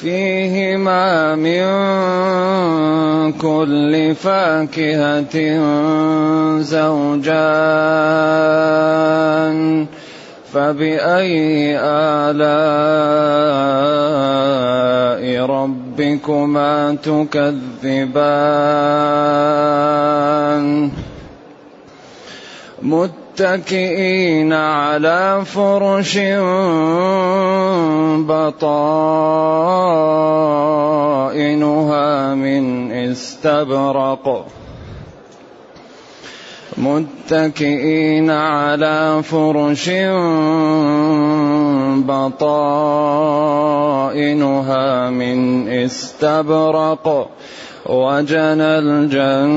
فيهما من كل فاكهة زوجان فبأي آلاء ربكما تكذبان؟ متكئين على فرش بطائنها من استبرق. متكئين على فرش بطائنها من استبرق. وجنى الجنتين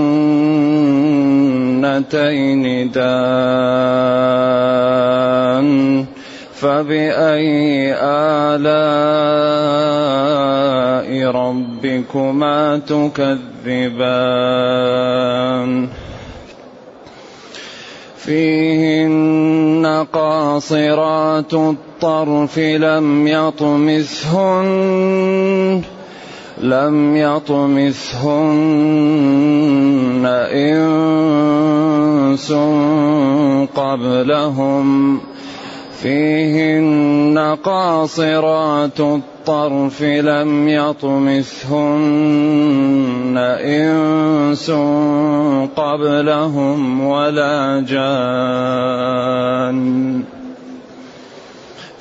دان فبأي آلاء ربكما تكذبان؟ فيهن قاصرات الطرف لم يطمثهن لم يطمثهن إنس قبلهم. فيهن قاصرات الطرف لم يطمثهن إنس قبلهم ولا جان.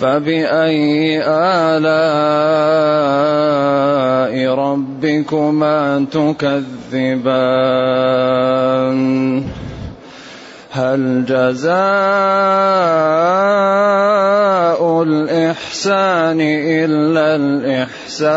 فبأي آلاء ربكما تكذبان؟ هل جزاء الإحسان إلا الإحسان؟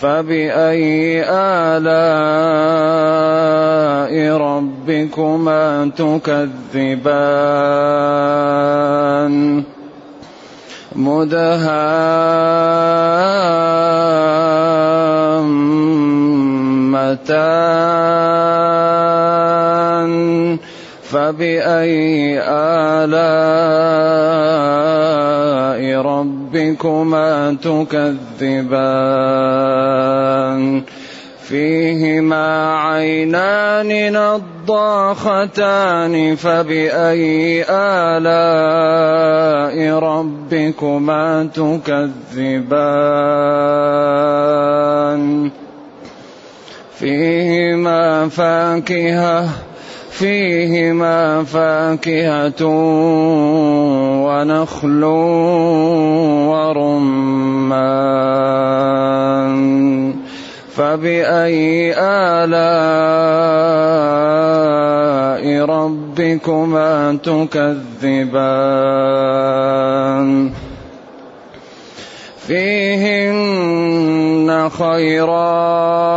فبأي آلاء ربكما تكذبان؟ مدهامتان. فبأي آلاء ربكما تكذبان. فيهما عينان نضاختان فبأي آلاء ربكما تكذبان. فيهما فاكهة فيهما فاكهة ونخل ورمان فبأي آلاء ربكما تكذبان؟ فيهن خيرات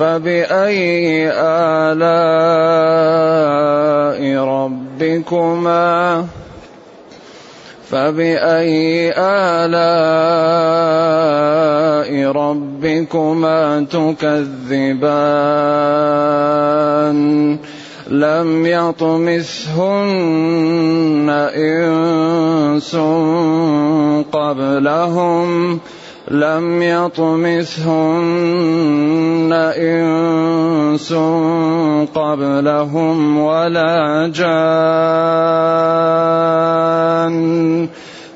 فبأي آلاء ربكما؟ فبأي آلاء ربكما تكذبان؟ لم يطمثهن إنس قبلهم لم يطمثهن إنس قبلهم ولا جان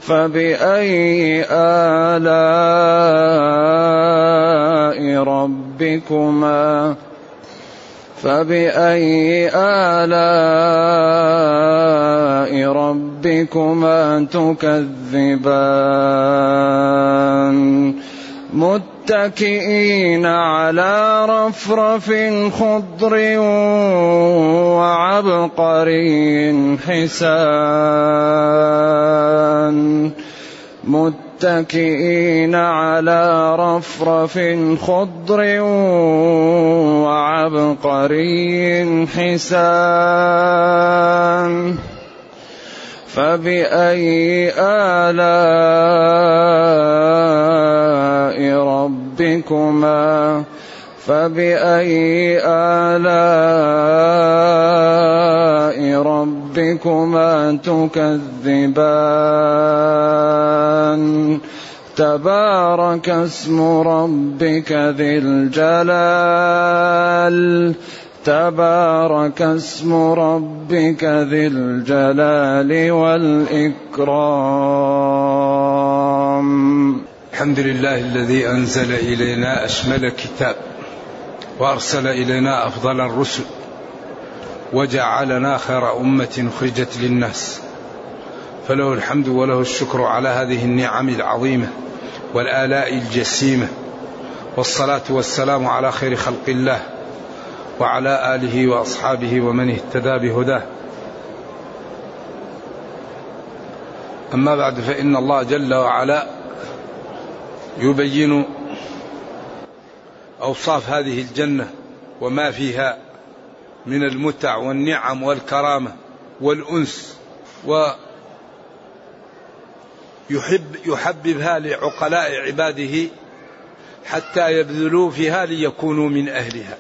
فبأي آلاء ربكما فبأي آلاء ربكما تكذبان؟ متكئين على رفرف خضر وعبقري حسان. متكئين على رفرف خضر وعبقري حسان. فبأي آلاء ربكما فبأي آلاء ربكما تكذبان. تبارك اسم ربك ذي الجلال. تبارك اسم ربك ذي الجلال والإكرام. الحمد لله الذي أنزل إلينا أشمل كتاب وأرسل إلينا أفضل الرسل. وجعلنا خير أمة اخرجت للناس. فله الحمد وله الشكر على هذه النعم العظيمة والآلاء الجسيمة. والصلاة والسلام على خير خلق الله وعلى آله وأصحابه ومن اهتدى بهداه. أما بعد فإن الله جل وعلا يبين أوصاف هذه الجنة وما فيها من المتع والنعم والكرامة والأنس و يحب يحببها لعقلاء عباده حتى يبذلوا فيها ليكونوا من أهلها.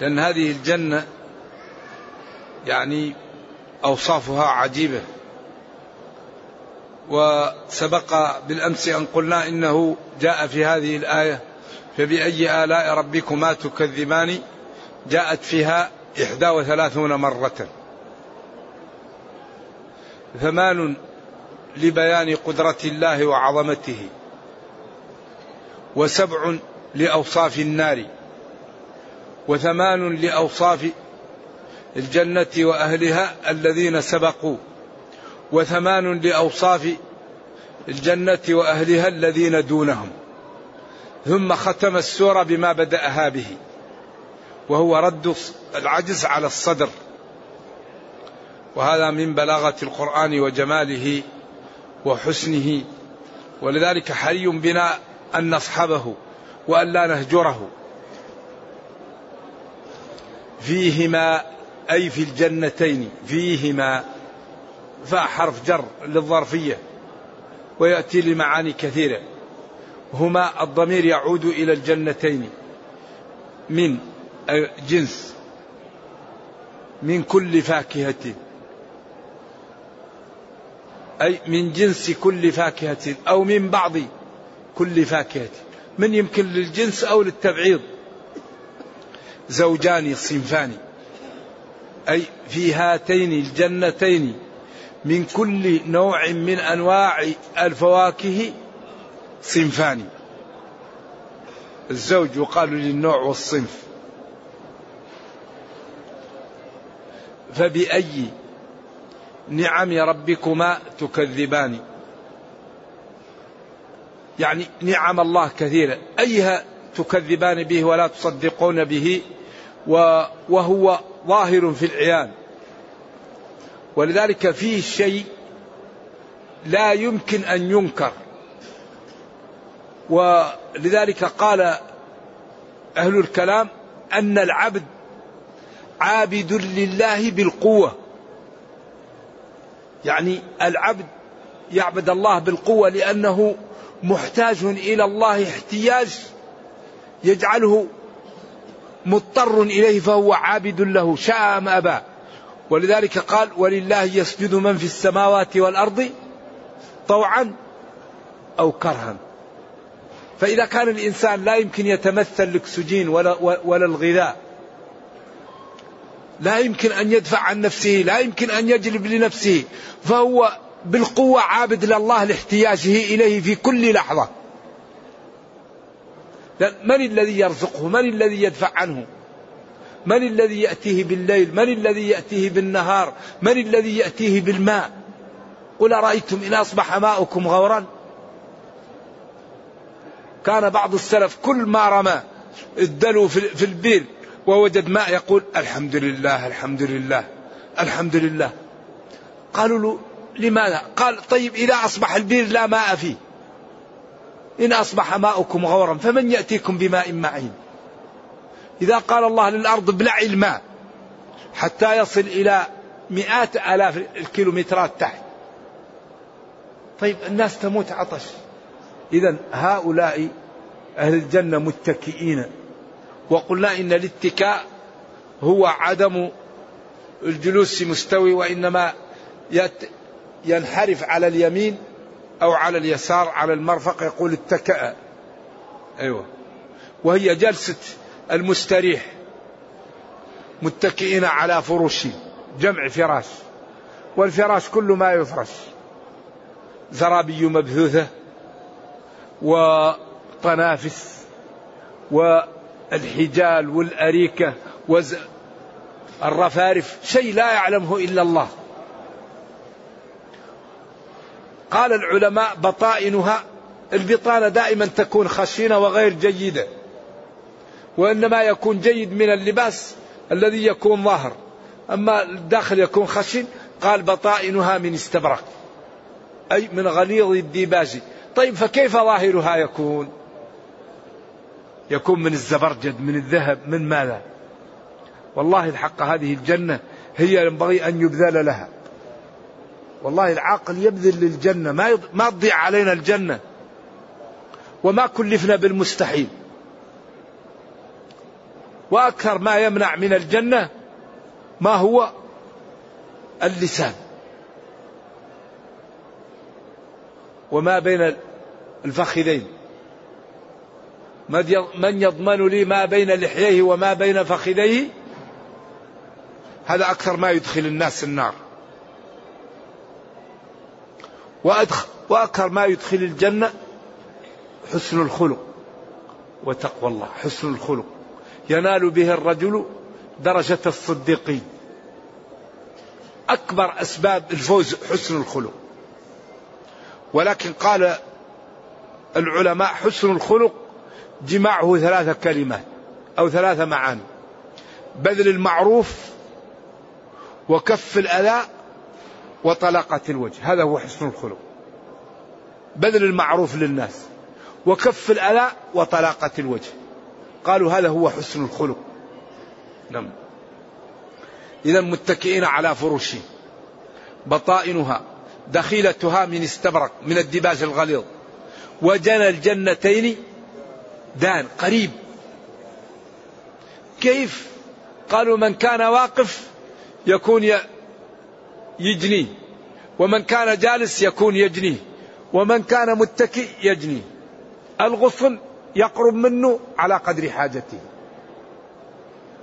لأن هذه الجنة يعني أوصافها عجيبة. وسبق بالأمس أن قلنا إنه جاء في هذه الآية فبأي آلاء ربكما تكذبان؟ جاءت فيها إحدى وثلاثون مرة. ثمان لبيان قدرة الله وعظمته وسبع لأوصاف النار وثمان لأوصاف الجنة وأهلها الذين سبقوا وثمان لأوصاف الجنة وأهلها الذين دونهم. ثم ختم السورة بما بدأها به. وهو رد العجز على الصدر. وهذا من بلاغة القرآن وجماله وحسنه. ولذلك حري بنا أن نصحبه وأن لا نهجره. فيهما أي في الجنتين فيهما فحرف جر للظرفية ويأتي لمعاني كثيرة. هما الضمير يعود إلى الجنتين من جنس من كل فاكهة. أي من جنس كل فاكهة أو من بعض كل فاكهة. من يمكن للجنس أو للتبعيض. زوجان صنفان. أي في هاتين الجنتين من كل نوع من أنواع الفواكه صنفان. الزوج يقال للنوع والصنف. فبأي نعم ربكما تكذبان؟ يعني نعم الله كثيرة أيها تكذبان به ولا تصدقون به؟ وهو ظاهر في العيان ولذلك فيه شيء لا يمكن أن ينكر. ولذلك قال أهل الكلام أن العبد عابد لله بالقوة. يعني العبد يعبد الله بالقوة لأنه محتاج إلى الله احتياج يجعله مضطر إليه فهو عابد له شاء أم أبى. ولذلك قال ولله يسجد من في السماوات والأرض طوعا أو كرها. فإذا كان الإنسان لا يمكن يتمثل الأكسجين ولا, ولا الغذاء. لا يمكن أن يدفع عن نفسه لا يمكن أن يجلب لنفسه. فهو بالقوة عابد لله لاحتياجه إليه في كل لحظة. من الذي يرزقه؟ من الذي يدفع عنه؟ من الذي يأتيه بالليل؟ من الذي يأتيه بالنهار؟ من الذي يأتيه بالماء؟ قل أرأيتم إن أصبح ماؤكم غورا؟ كان بعض السلف كل ما رمى الدلو في البير. ووجد ماء يقول الحمد لله الحمد لله الحمد لله قالوا له لماذا؟ قال طيب إذا أصبح البير لا ماء فيه. إن أصبح ماؤكم غورا فمن يأتيكم بماء معين؟ إذا قال الله للأرض ابلعي الماء حتى يصل إلى مئات آلاف الكيلومترات تحت. طيب الناس تموت عطش. إذا هؤلاء أهل الجنة متكئين. وقلنا إن الاتكاء هو عدم الجلوس مستوي وإنما ينحرف على اليمين أو على اليسار على المرفق يقول اتكأ. أيوة. وهي جلسة المستريح متكئين على فروش جمع فراش والفراش كل ما يفرش. زرابي مبثوثة وطنافس والحجال والأريكة والرفارف شيء لا يعلمه إلا الله. قال العلماء بطائنها البطانة دائما تكون خشنة وغير جيدة وإنما يكون جيد من اللباس الذي يكون ظاهر. أما الداخل يكون خشن قال بطائنها من استبرق أي من غليظ الديباج. طيب فكيف ظاهرها يكون؟ يكون من الزبرجد من الذهب من ماذا؟ والله الحق هذه الجنة هي ينبغي أن يبذل لها. والله العاقل يبذل للجنة ما ما تضيع علينا الجنة. وما كلفنا بالمستحيل. وأكثر ما يمنع من الجنة ما هو اللسان. وما بين الفخذين. من يضمن لي ما بين لحييه وما بين فخذيه؟ هذا أكثر ما يدخل الناس النار. وأكثر ما يدخل الجنة حسن الخلق وتقوى الله حسن الخلق. ينال به الرجل درجة الصديقين. أكبر أسباب الفوز حسن الخلق. ولكن قال العلماء حسن الخلق جماعة ثلاثة كلمات أو ثلاثة معاني. بذل المعروف وكف الأذى وطلاقة الوجه هذا هو حسن الخلق. بذل المعروف للناس وكف الأذى وطلاقة الوجه. قالوا هذا هو حسن الخلق. نعم. إذا متكئين على فروش بطائنها دخيلتها من استبرق من الدباج الغليظ. وجنى الجنتين دان قريب. كيف؟ قالوا من كان واقف يكون يجنيه ومن كان جالس يكون يجنيه ومن كان متكئ يجنيه الغصن يقرب منه على قدر حاجته.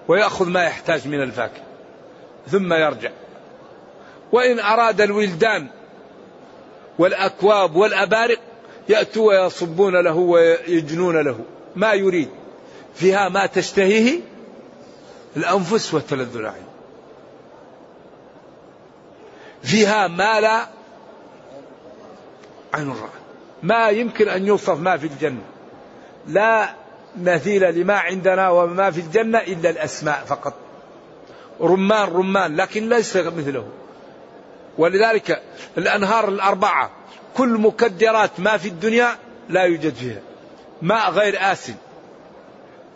ويأخذ ما يحتاج من الفاكهة. ثم يرجع. وإن أراد الولدان والأكواب والأبارق يأتوا ويصبون له ويجنون له. ما يريد فيها ما تشتهيه الأنفس وتلذ العين. فيها ما لا عين رأت. ما يمكن أن يوصف ما في الجنة. لا مثيل لما عندنا وما في الجنة إلا الأسماء فقط. رمان رمان لكن ليس مثله. ولذلك الأنهار الأربعة كل مكدرات ما في الدنيا لا يوجد فيها. ماء غير آسن.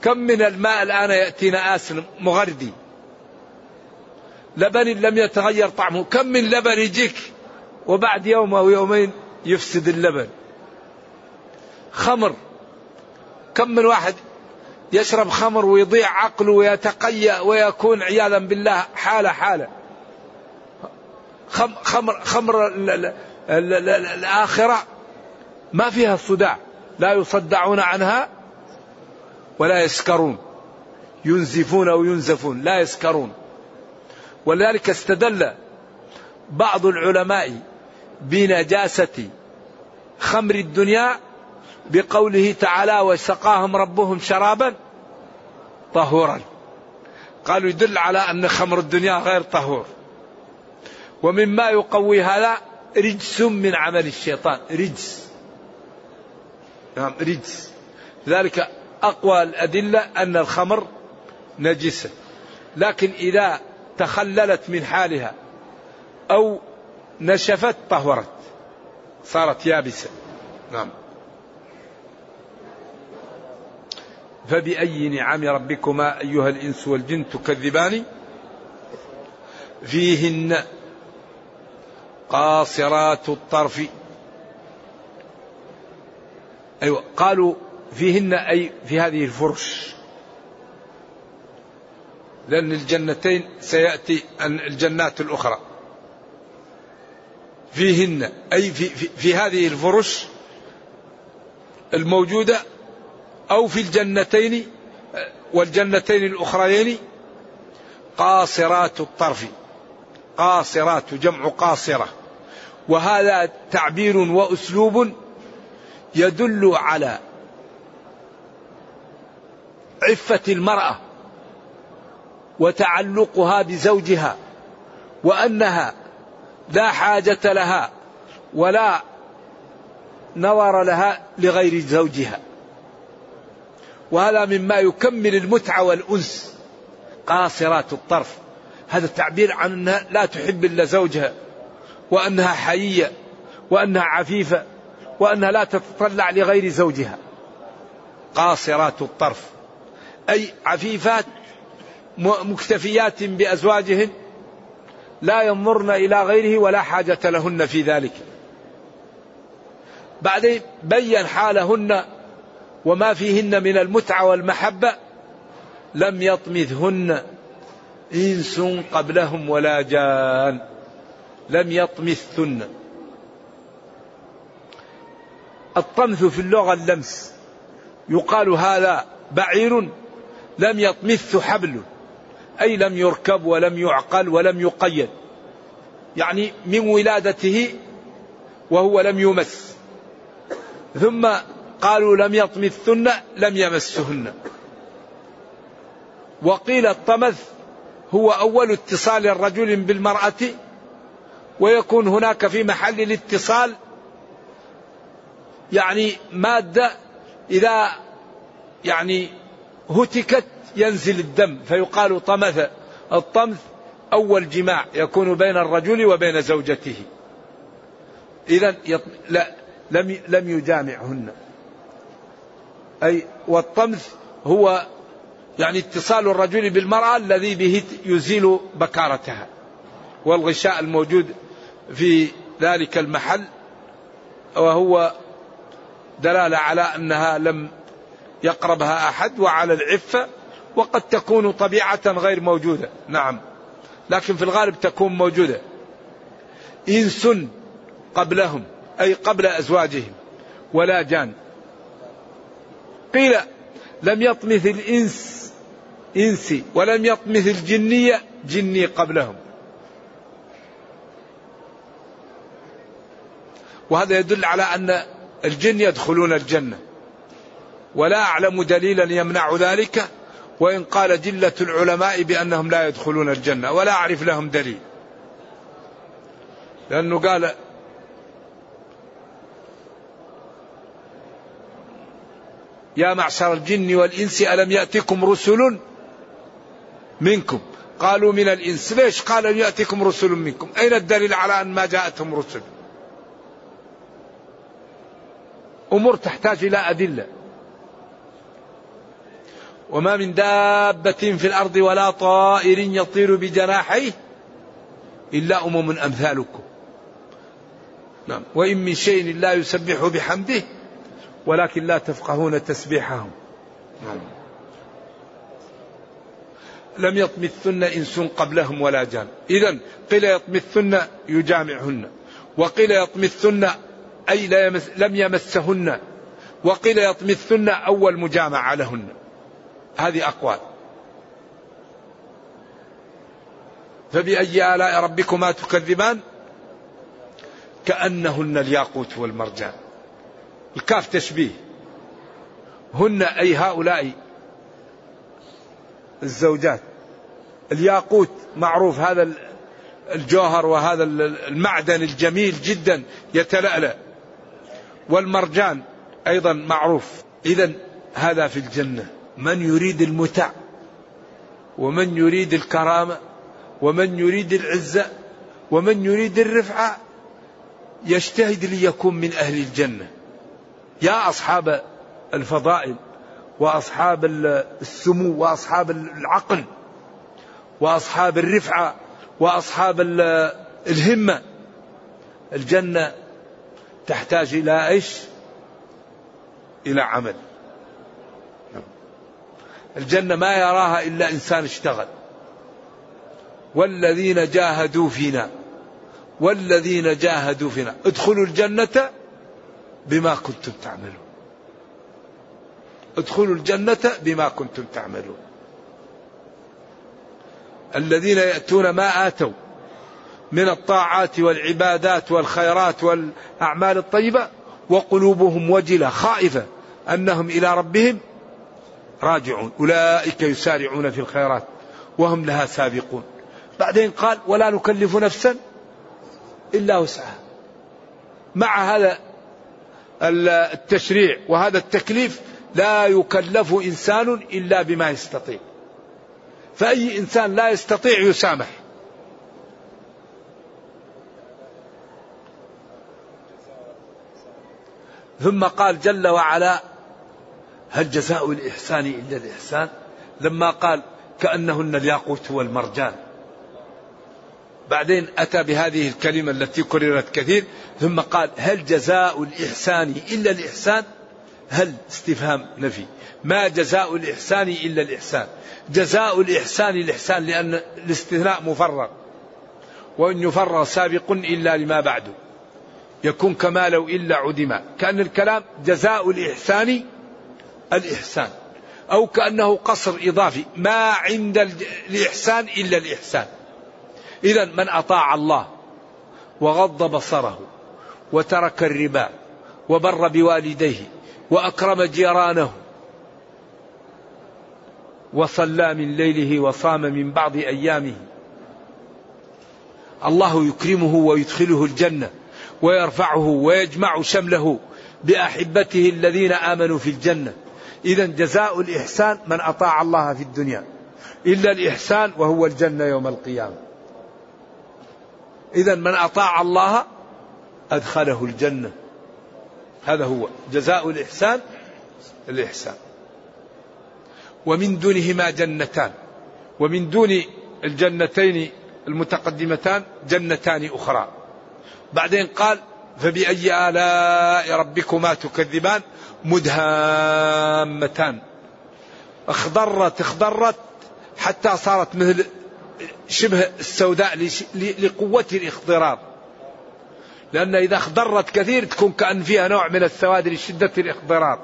كم من الماء الآن يأتينا آسن مغردي؟ لبن لم يتغير طعمه. كم من لبن يجيك وبعد يوم أو يومين يفسد اللبن. خمر. كم من واحد يشرب خمر ويضيع عقله ويتقيأ ويكون عياذا بالله حالة حالة. خمر خمر الآخرة ما فيها صداع. لا يصدعون عنها ولا يسكرون. ينزفون أو ينزفون لا يسكرون. ولذلك استدل بعض العلماء بنجاسة خمر الدنيا بقوله تعالى وسقاهم ربهم شرابا طهورا قالوا يدل على أن خمر الدنيا غير طهور. ومما يقوي هذا رجس من عمل الشيطان رجس. نعم رجس. ذلك أقوى الأدلة أن الخمر نجسة لكن إذا تخللت من حالها أو نشفت طهرت صارت يابسة. نعم. فبأي نعم ربكما أيها الإنس والجن تكذبان؟ فيهن قاصرات الطرف أيوة قالوا فيهن أي في هذه الفرش. لأن الجنتين سيأتي الجنات الأخرى. فيهن أي في, في, في هذه الفرش الموجودة أو في الجنتين والجنتين الأخريين قاصرات الطرف. قاصرات جمع قاصرة. وهذا تعبير وأسلوب يدل على عفة المرأة وتعلقها بزوجها وأنها لا حاجة لها ولا نظر لها لغير زوجها. وهذا مما يكمل المتعة والأنس. قاصرات الطرف. هذا التعبير عن أنها لا تحب إلا زوجها وأنها حيية وأنها عفيفة. وأنها لا تتطلع لغير زوجها. قاصرات الطرف. أي عفيفات مكتفيات بأزواجهن لا ينظرن إلى غيره ولا حاجة لهن في ذلك. بعدين بين حالهن وما فيهن من المتعة والمحبة لم يطمثهن إنس قبلهم ولا جان. لم يطمثهن. الطمث في اللغة اللمس. يقال هذا بعير لم يطمث حبل أي لم يركب ولم يعقل ولم يقيد. يعني من ولادته وهو لم يمس. ثم قالوا لم يطمثن لم يمسهن. وقيل الطمث هو أول اتصال الرجل بالمرأة ويكون هناك في محل الاتصال يعني مادة إذا يعني هتكت ينزل الدم فيقال طمث. الطمث أول جماع يكون بين الرجل وبين زوجته. إذا لا لم لم يجامعهن. أي والطمث هو يعني اتصال الرجل بالمرأة الذي به يزيل بكارتها. والغشاء الموجود في ذلك المحل وهو دلالة على أنها لم يقربها أحد وعلى العفة وقد تكون طبيعة غير موجودة. نعم. لكن في الغالب تكون موجودة. إنس قبلهم أي قبل أزواجهم ولا جان. قيل لم يطمث الإنس إنسي ولم يطمث الجنية جني قبلهم. وهذا يدل على أن الجن يدخلون الجنة. ولا أعلم دليلا يمنع ذلك وإن قال جلة العلماء بأنهم لا يدخلون الجنة ولا أعرف لهم دليل. لأنه قال يا معشر الجن والإنس ألم يأتكم رسل منكم؟ قالوا من الإنس. ليش قال أن يأتيكم رسل منكم؟ أين الدليل على أن ما جاءتهم رسل؟ أمور تحتاج إلى أدلة. وما من دابة في الأرض ولا طائر يطير بجناحيه إلا أمم أمثالكم. نعم. وإن من شيء لا يسبح بحمده ولكن لا تفقهون تسبيحهم. نعم. لم يطمثن إنس قبلهم ولا جان. إذا قيل يطمثن يجامعهن. وقيل يطمثن أي لم يمسهن وقيل يطمثن أول مجامعة لهن. هذه أقوال. فبأي آلاء ربكما تكذبان؟ كأنهن الياقوت والمرجان. الكاف تشبيه. هن أي هؤلاء؟ الزوجات. الياقوت معروف هذا الجوهر وهذا المعدن الجميل جدا يتلألأ. والمرجان أيضا معروف. إذا هذا في الجنة. من يريد المتع ومن يريد الكرامة ومن يريد العزة ومن يريد الرفعة يجتهد ليكون من أهل الجنة. يا أصحاب الفضائل وأصحاب السمو وأصحاب العقل وأصحاب الرفعة وأصحاب الهمة الجنة تحتاج إلى إيش؟ إلى عمل. الجنة ما يراها إلا إنسان اشتغل. والذين جاهدوا فينا. والذين جاهدوا فينا. ادخلوا الجنة بما كنتم تعملون. ادخلوا الجنة بما كنتم تعملون. الذين يأتون ما آتوا. من الطاعات والعبادات والخيرات والأعمال الطيبة وقلوبهم وجلة خائفة أنهم إلى ربهم راجعون. أولئك يسارعون في الخيرات وهم لها سابقون. بعدين قال ولا نكلف نفسا إلا وسعها. مع هذا التشريع وهذا التكليف لا يكلف إنسان إلا بما يستطيع. فأي إنسان لا يستطيع يسامح. ثم قال جل وعلا هل جزاء الإحسان إلا الإحسان؟ لما قال كأنهن الياقوت والمرجان. بعدين أتى بهذه الكلمة التي كررت كثير ثم قال هل جزاء الإحسان إلا الإحسان؟ هل استفهام نفي. ما جزاء الإحسان إلا الإحسان؟ جزاء الإحسان الإحسان لأن الاستثناء مفرغ وإن يفرغ سابق إلا لما بعده. يكون كما لو إلا عدم. كأن الكلام جزاء الإحسان الإحسان. أو كأنه قصر إضافي. ما عند الإحسان إلا الإحسان. إذا من أطاع الله وغض بصره وترك الربا وبر بوالديه وأكرم جيرانه وصلى من ليله وصام من بعض أيامه. الله يكرمه ويدخله الجنة. ويرفعه ويجمع شمله بأحبته الذين آمنوا في الجنة. إذا جزاء الإحسان من أطاع الله في الدنيا إلا الإحسان وهو الجنة يوم القيامة. إذا من أطاع الله أدخله الجنة. هذا هو جزاء الإحسان الإحسان. ومن دونهما جنتان. ومن دون الجنتين المتقدمتان جنتان أخرى. بعدين قال فبأي آلاء ربكما تكذبان؟ مدهامتان. اخضرت اخضرت حتى صارت مثل شبه السوداء لقوة الاخضرار. لأن إذا اخضرت كثير تكون كأن فيها نوع من السواد لشدة الاخضرار.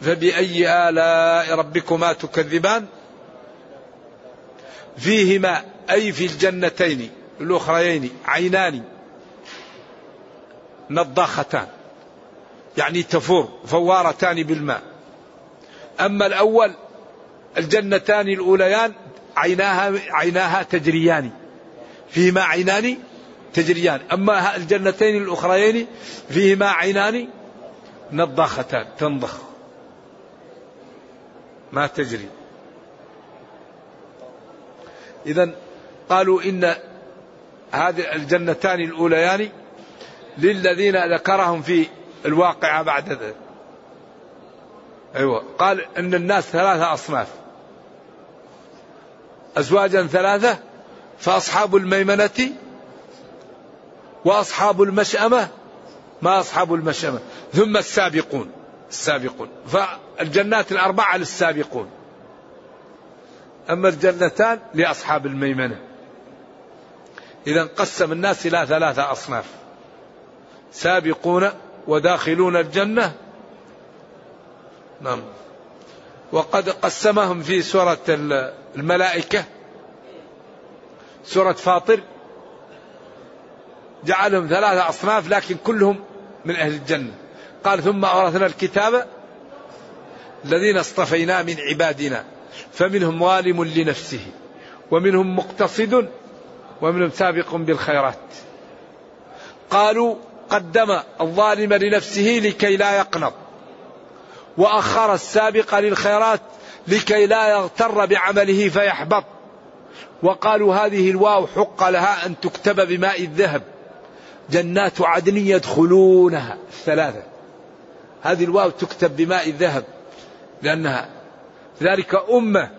فبأي آلاء ربكما تكذبان؟ فيهما أي في الجنتين الأخريين عينان نضاختان. يعني تفور فوارتان بالماء. أما الأول الجنتان الأوليان عيناها عيناها تجريان. فيهما عينان تجريان. أما الجنتين الأخريين فيهما عينان نضاختان تنضخ. ما تجري. إذا قالوا إن هذه الجنتان الأوليان للذين ذكرهم في الواقعة بعد ذلك. أيوة. قال أن الناس ثلاثة أصناف. أزواجا ثلاثة فأصحاب الميمنة وأصحاب المشأمة ما أصحاب المشأمة. ثم السابقون السابقون. فالجنات الأربعة للسابقون. أما الجنتان لأصحاب الميمنة. إذا قسم الناس إلى ثلاثة أصناف. سابقون وداخلون الجنة. نعم. وقد قسمهم في سورة الملائكة. سورة فاطر. جعلهم ثلاثة أصناف لكن كلهم من أهل الجنة. قال ثم أورثنا الكتاب الذين اصطفينا من عبادنا. فمنهم ظالم لنفسه ومنهم مقتصد ومنهم سابق بالخيرات. قالوا قدم الظالم لنفسه لكي لا يقنط وأخر السابق للخيرات لكي لا يغتر بعمله فيحبط. وقالوا هذه الواو حق لها أن تكتب بماء الذهب. جنات عدن يدخلونها. الثلاثة. هذه الواو تكتب بماء الذهب لأنها ذلك أمة.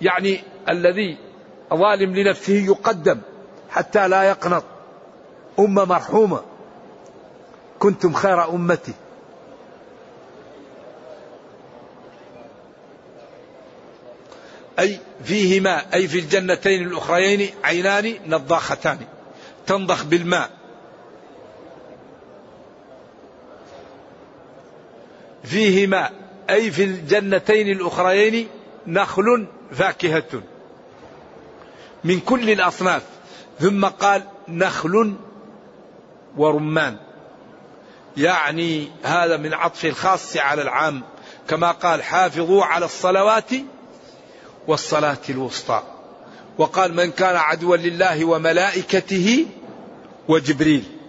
يعني الذي ظالم لنفسه يقدم حتى لا يقنط. أمة مرحومة. كنتم خير أمتي. أي فيهما أي في الجنتين الأخريين عينان نضاختان. تنضخ بالماء. فيهما أي في الجنتين الأخريين نخل فاكهة. من كل الأصناف. ثم قال نخل ورمان. يعني هذا من عطف الخاص على العام. كما قال حافظوا على الصلوات والصلاة الوسطى. وقال من كان عدوا لله وملائكته وجبريل.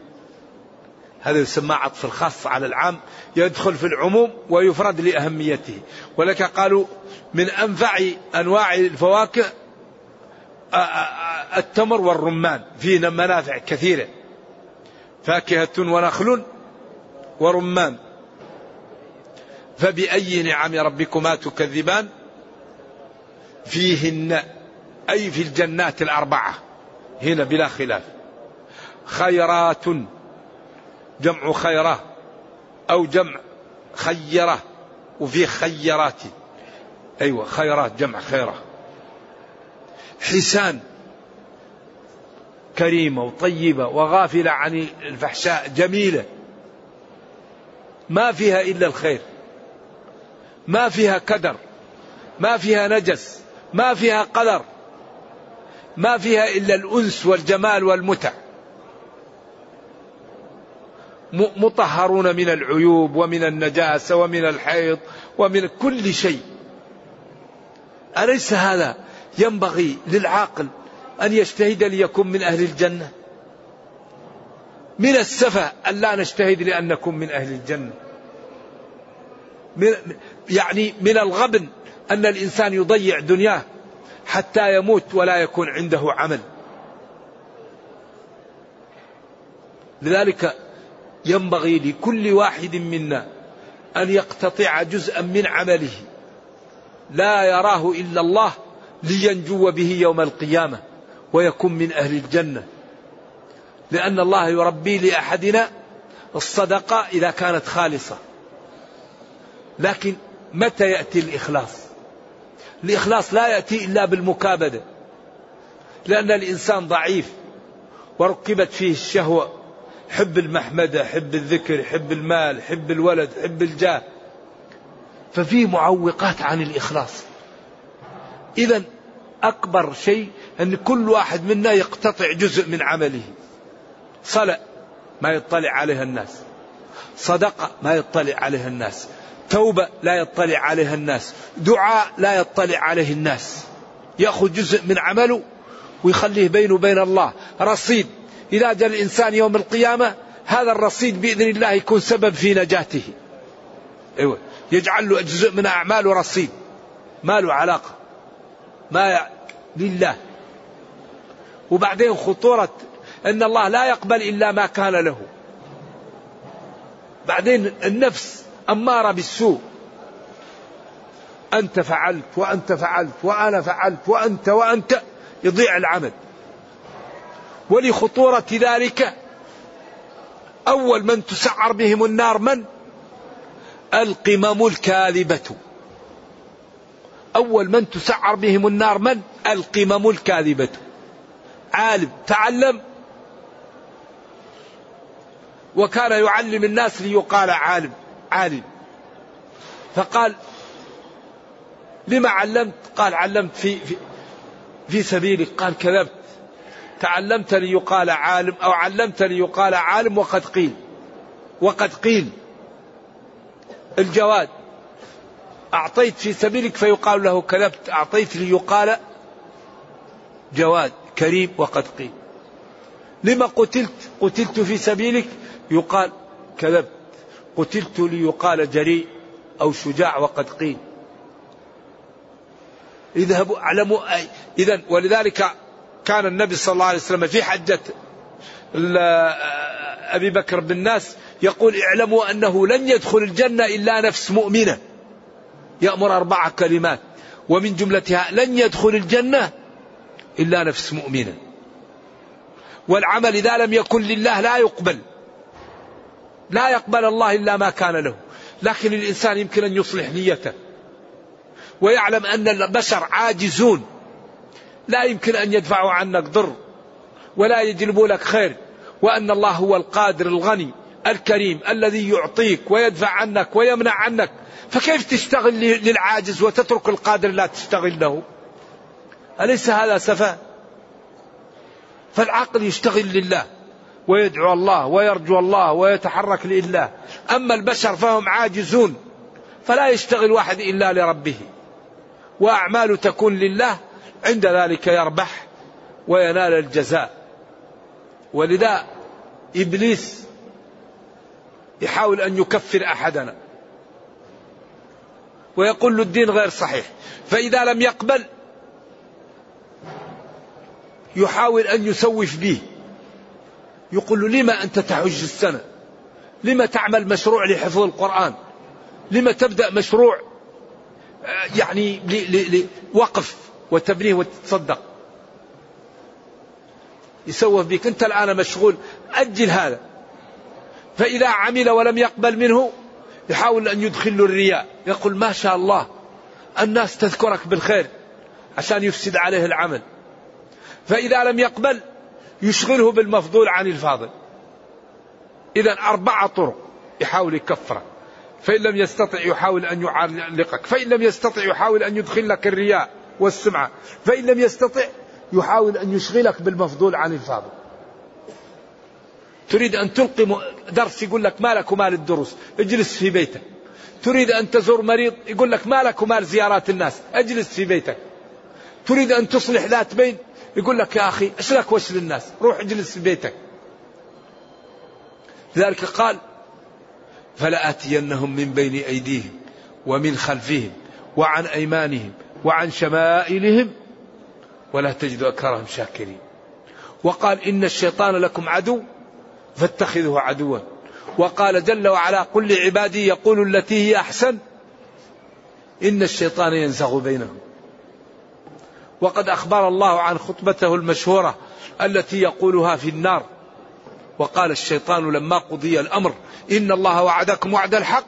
هذا يسمى عطف الخاص على العام يدخل في العموم ويفرد لأهميته. ولك قالوا من أنفع أنواع الفواكه التمر والرمان فيه منافع كثيرة. فاكهة ونخل ورمان. فبأي نعم ربكما تكذبان؟ فيهن أي في الجنات الأربعة. هنا بلا خلاف. خيرات جمع خيرة أو جمع خيرة وفي خيرات. أيوة خيرات جمع خيرة. حسان كريمة وطيبة وغافلة عن الفحشاء جميلة. ما فيها إلا الخير. ما فيها كدر. ما فيها نجس. ما فيها قدر. ما فيها إلا الأنس والجمال والمتع. مطهرون من العيوب ومن النجاسة ومن الحيض ومن كل شيء. أليس هذا ينبغي للعاقل أن يجتهد ليكون من أهل الجنة؟ من السفة أن لا نجتهد لأن نكون من أهل الجنة. من يعني من الغبن أن الإنسان يضيع دنياه حتى يموت ولا يكون عنده عمل. لذلك ينبغي لكل واحد منا أن يقتطع جزءا من عمله. لا يراه إلا الله لينجو به يوم القيامة ويكون من أهل الجنة. لأن الله يربي لأحدنا الصدقة إذا كانت خالصة. لكن متى يأتي الإخلاص؟ الإخلاص لا يأتي إلا بالمكابدة. لأن الإنسان ضعيف وركبت فيه الشهوة. حب المحمدة حب الذكر حب المال حب الولد حب الجاه. ففي معوقات عن الإخلاص. إذا أكبر شيء أن كل واحد منا يقتطع جزء من عمله. صلاة ما يطلع عليها الناس. صدقة ما يطلع عليها الناس. توبة لا يطلع عليها الناس. دعاء لا يطلع عليه الناس. يأخذ جزء من عمله ويخليه بينه وبين الله. رصيد. إذا جاء الإنسان يوم القيامة هذا الرصيد بإذن الله يكون سبب في نجاته. أيوة. يجعل له جزء من أعماله رصيد. ما له علاقة. ما لله. وبعدين خطورة أن الله لا يقبل إلا ما كان له. بعدين النفس أمارة بالسوء. أنت فعلت وأنت فعلت وأنا فعلت وأنت وأنت يضيع العمل. ولخطورة ذلك. أول من تسعر بهم النار من؟ القمم الكاذبة. أول من تسعر بهم النار من؟ القمم الكاذبة. عالم تعلم. وكان يعلم الناس ليقال عالم عالم. فقال لما علمت؟ قال علمت في, في, في سبيلك. قال كذبت. تعلمت ليقال عالم أو علمت ليقال عالم وقد قيل. وقد قيل. الجواد. أعطيت في سبيلك فيقال له كذبت. أعطيت ليقال جواد كريم وقد قيل. لما قتلت؟ قتلت في سبيلك؟ يقال كذبت. قتلت ليقال جريء أو شجاع وقد قيل. اذهبوا اعلموا اذا ولذلك كان النبي صلى الله عليه وسلم في حجة أبي بكر بن الناس يقول اعلموا أنه لن يدخل الجنة إلا نفس مؤمنة. يأمر أربع كلمات. ومن جملتها لن يدخل الجنة إلا نفس مؤمنة. والعمل إذا لم يكن لله لا يقبل. لا يقبل الله إلا ما كان له. لكن الإنسان يمكن أن يصلح نيته. ويعلم أن البشر عاجزون. لا يمكن أن يدفعوا عنك ضر ولا يجلبوا لك خير وأن الله هو القادر الغني الكريم الذي يعطيك ويدفع عنك ويمنع عنك. فكيف تشتغل للعاجز وتترك القادر لا تشتغل له؟ أليس هذا سفه؟ فالعقل يشتغل لله ويدعو الله ويرجو الله ويتحرك لله. أما البشر فهم عاجزون فلا يشتغل واحد إلا لربه. وأعماله تكون لله عند ذلك يربح وينال الجزاء. ولذا إبليس يحاول أن يكفر أحدنا. ويقول له الدين غير صحيح. فإذا لم يقبل يحاول أن يسوف به. يقول له لما أنت تحج السنة؟ لما تعمل مشروع لحفظ القرآن؟ لما تبدأ مشروع آه، يعني لوقف وتبنيه وتتصدق يسوف بك. أنت الآن مشغول. أجل هذا. فإذا عمل ولم يقبل منه يحاول أن يدخل الرياء. يقول ما شاء الله الناس تذكرك بالخير عشان يفسد عليه العمل. فإذا لم يقبل يشغله بالمفضول عن الفاضل. إذا أربعة طرق يحاول يكفرك. فإن لم يستطع يحاول أن يعلقك. فإن لم يستطع يحاول أن يدخل لك الرياء. والسمعة. فإن لم يستطع يحاول أن يشغلك بالمفضول عن الفاضل. تريد أن تلقي درس يقول لك مالك ومال الدروس اجلس في بيتك. تريد أن تزور مريض يقول لك مالك ومال زيارات الناس اجلس في بيتك. تريد أن تصلح ذات بين يقول لك يا أخي إيش لك وش للناس؟ روح اجلس في بيتك. لذلك قال فلآتينهم من بين أيديهم ومن خلفهم وعن أيمانهم وعن شمائلهم ولا تجد أكثرهم شاكرين. وقال إن الشيطان لكم عدو فاتخذه عدوا. وقال جل وعلا قل لعبادي يقول التي هي أحسن. إن الشيطان ينزغ بينهم. وقد أخبر الله عن خطبته المشهورة التي يقولها في النار. وقال الشيطان لما قضي الأمر إن الله وعدكم وعد الحق.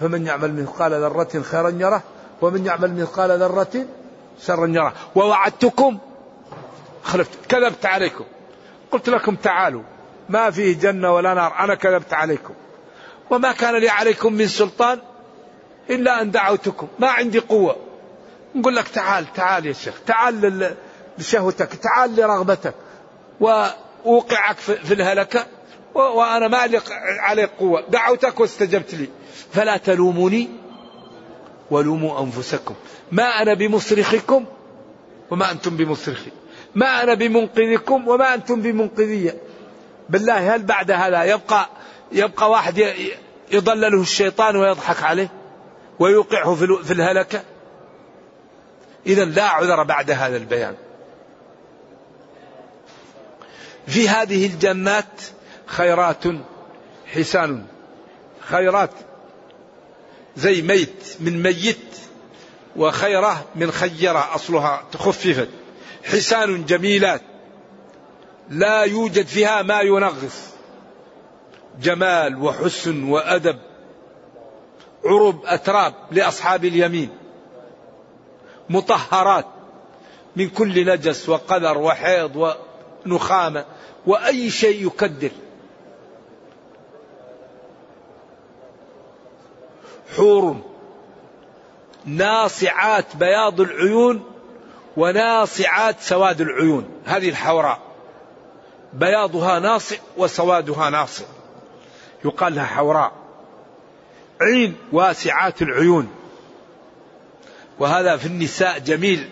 فمن يعمل مثقال ذرة خيرا يره ومن يعمل مثقال ذرة شرا يره ووعدتكم خلفت كذبت عليكم. قلت لكم تعالوا ما فيه جنة ولا نار أنا كذبت عليكم. وما كان لي عليكم من سلطان إلا أن دعوتكم ما عندي قوة. نقول لك تعال تعال يا شيخ تعال لشهوتك تعال لرغبتك. وأوقعك في الهلكة وأنا ما لي عليك قوة. دعوتك واستجبت لي. فلا تلوموني ولوموا أنفسكم. ما أنا بمصرخكم وما أنتم بمصرخي. ما أنا بمنقذكم وما أنتم بمنقذية بالله هل بعد هذا يبقى يبقى واحد يضلله الشيطان ويضحك عليه ويوقعه في الهلكة؟ إذا لا عذر بعد هذا البيان. في هذه الجنات خيرات حسان. خيرات. زي ميت من ميت وخيرة من خيرة أصلها تخففت حسان جميلات لا يوجد فيها ما ينغص. جمال وحسن وأدب عرب أتراب لأصحاب اليمين. مطهرات من كل نجس وقذر وحيض ونخامة وأي شيء يكدر. حور ناصعات بياض العيون وناصعات سواد العيون هذه الحوراء. بياضها ناصع وسوادها ناصع. يقال لها حوراء. عين واسعات العيون. وهذا في النساء جميل.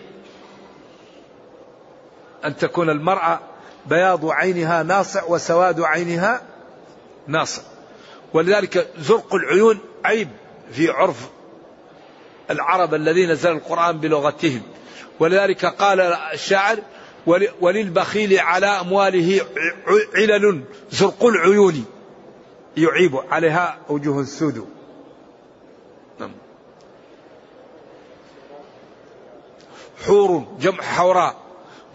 أن تكون المرأة بياض عينها ناصع وسواد عينها ناصع. ولذلك زرق العيون عيب. في عرف العرب الذين نزل القرآن بلغتهم. ولذلك قال الشاعر وللبخيل على أمواله علل زرق العيون. يعيب عليها وجوه السود نعم. حور جمع حوراء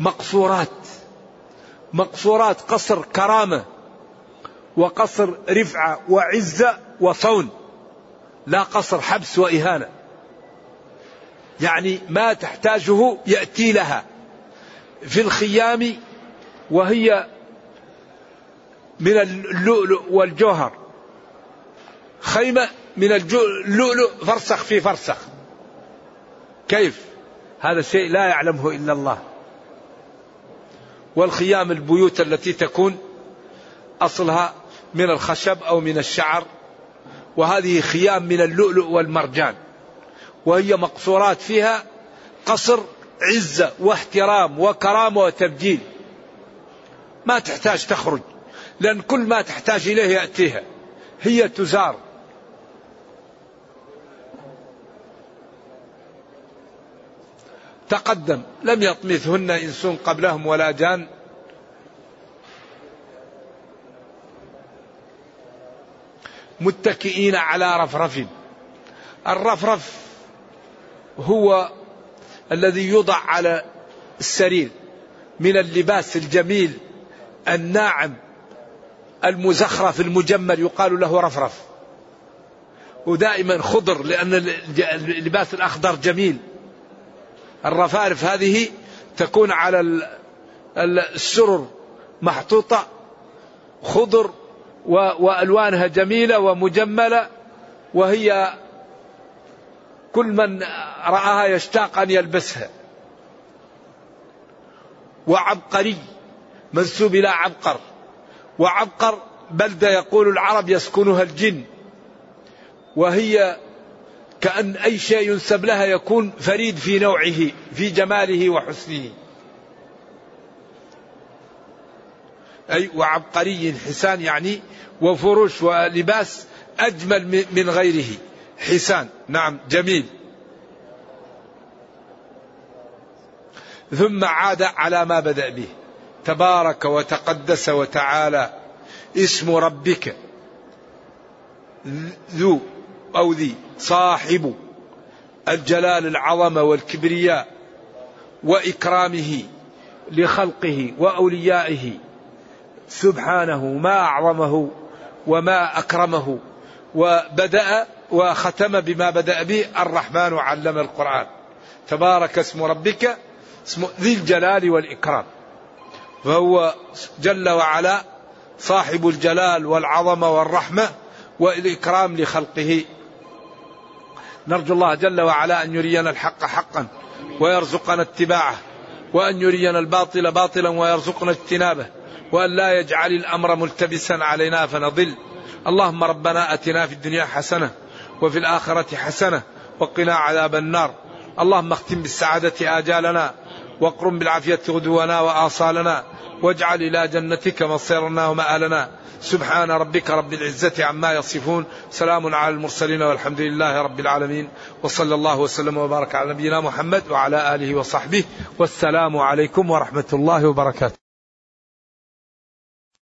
مقصورات. مقصورات قصر كرامة وقصر رفعة وعزة وصون. لا قصر حبس وإهانة. يعني ما تحتاجه يأتي لها. في الخيام وهي من اللؤلؤ والجوهر. خيمة من اللؤلؤ فرسخ في فرسخ. كيف؟ هذا شيء لا يعلمه إلا الله. والخيام البيوت التي تكون أصلها من الخشب أو من الشعر. وهذه خيام من اللؤلؤ والمرجان. وهي مقصورات فيها قصر عزة واحترام وكرامة وتبجيل. ما تحتاج تخرج لأن كل ما تحتاج إليه يأتيها. هي تزار. تقدم. لم يطمثهن إنس قبلهم ولا جان. متكئين على رفرف. الرفرف هو الذي يوضع على السرير من اللباس الجميل الناعم المزخرف المجمل يقال له رفرف. ودائما خضر لأن اللباس الأخضر جميل. الرفارف هذه تكون على السرر محطوطة خضر وألوانها جميلة ومجملة وهي كل من رآها يشتاق أن يلبسها. وعبقري منسوب إلى عبقر. وعبقر بلدة يقول العرب يسكنها الجن. وهي كأن أي شيء ينسب لها يكون فريد في نوعه في جماله وحسنه. أي وعبقري حسان يعني وفرش ولباس أجمل من غيره. حسان نعم جميل. ثم عاد على ما بدأ به. تبارك وتقدس وتعالى اسم ربك. ذو أو ذي صاحب الجلال العظمة والكبرياء وإكرامه لخلقه وأوليائه. سبحانه ما أعظمه وما أكرمه وبدأ وختم بما بدأ به الرحمن علم القرآن. تبارك اسم ربك اسم ذي الجلال والإكرام. فهو جل وعلا صاحب الجلال والعظمة والرحمة والإكرام لخلقه. نرجو الله جل وعلا أن يرينا الحق حقا ويرزقنا اتباعه وأن يرينا الباطل باطلا ويرزقنا اجتنابه. وأن لا يجعل الأمر ملتبسا علينا فنضل. اللهم ربنا أتنا في الدنيا حسنة وفي الآخرة حسنة وقنا عذاب النار. اللهم اختم بالسعادة آجالنا واقرم بالعافية غدونا وآصالنا واجعل إلى جنتك مصيرنا ومآلنا. سبحان ربك رب العزة عما يصفون. سلام على المرسلين والحمد لله رب العالمين. وصلى الله وسلم وبارك على نبينا محمد وعلى آله وصحبه. والسلام عليكم ورحمة الله وبركاته.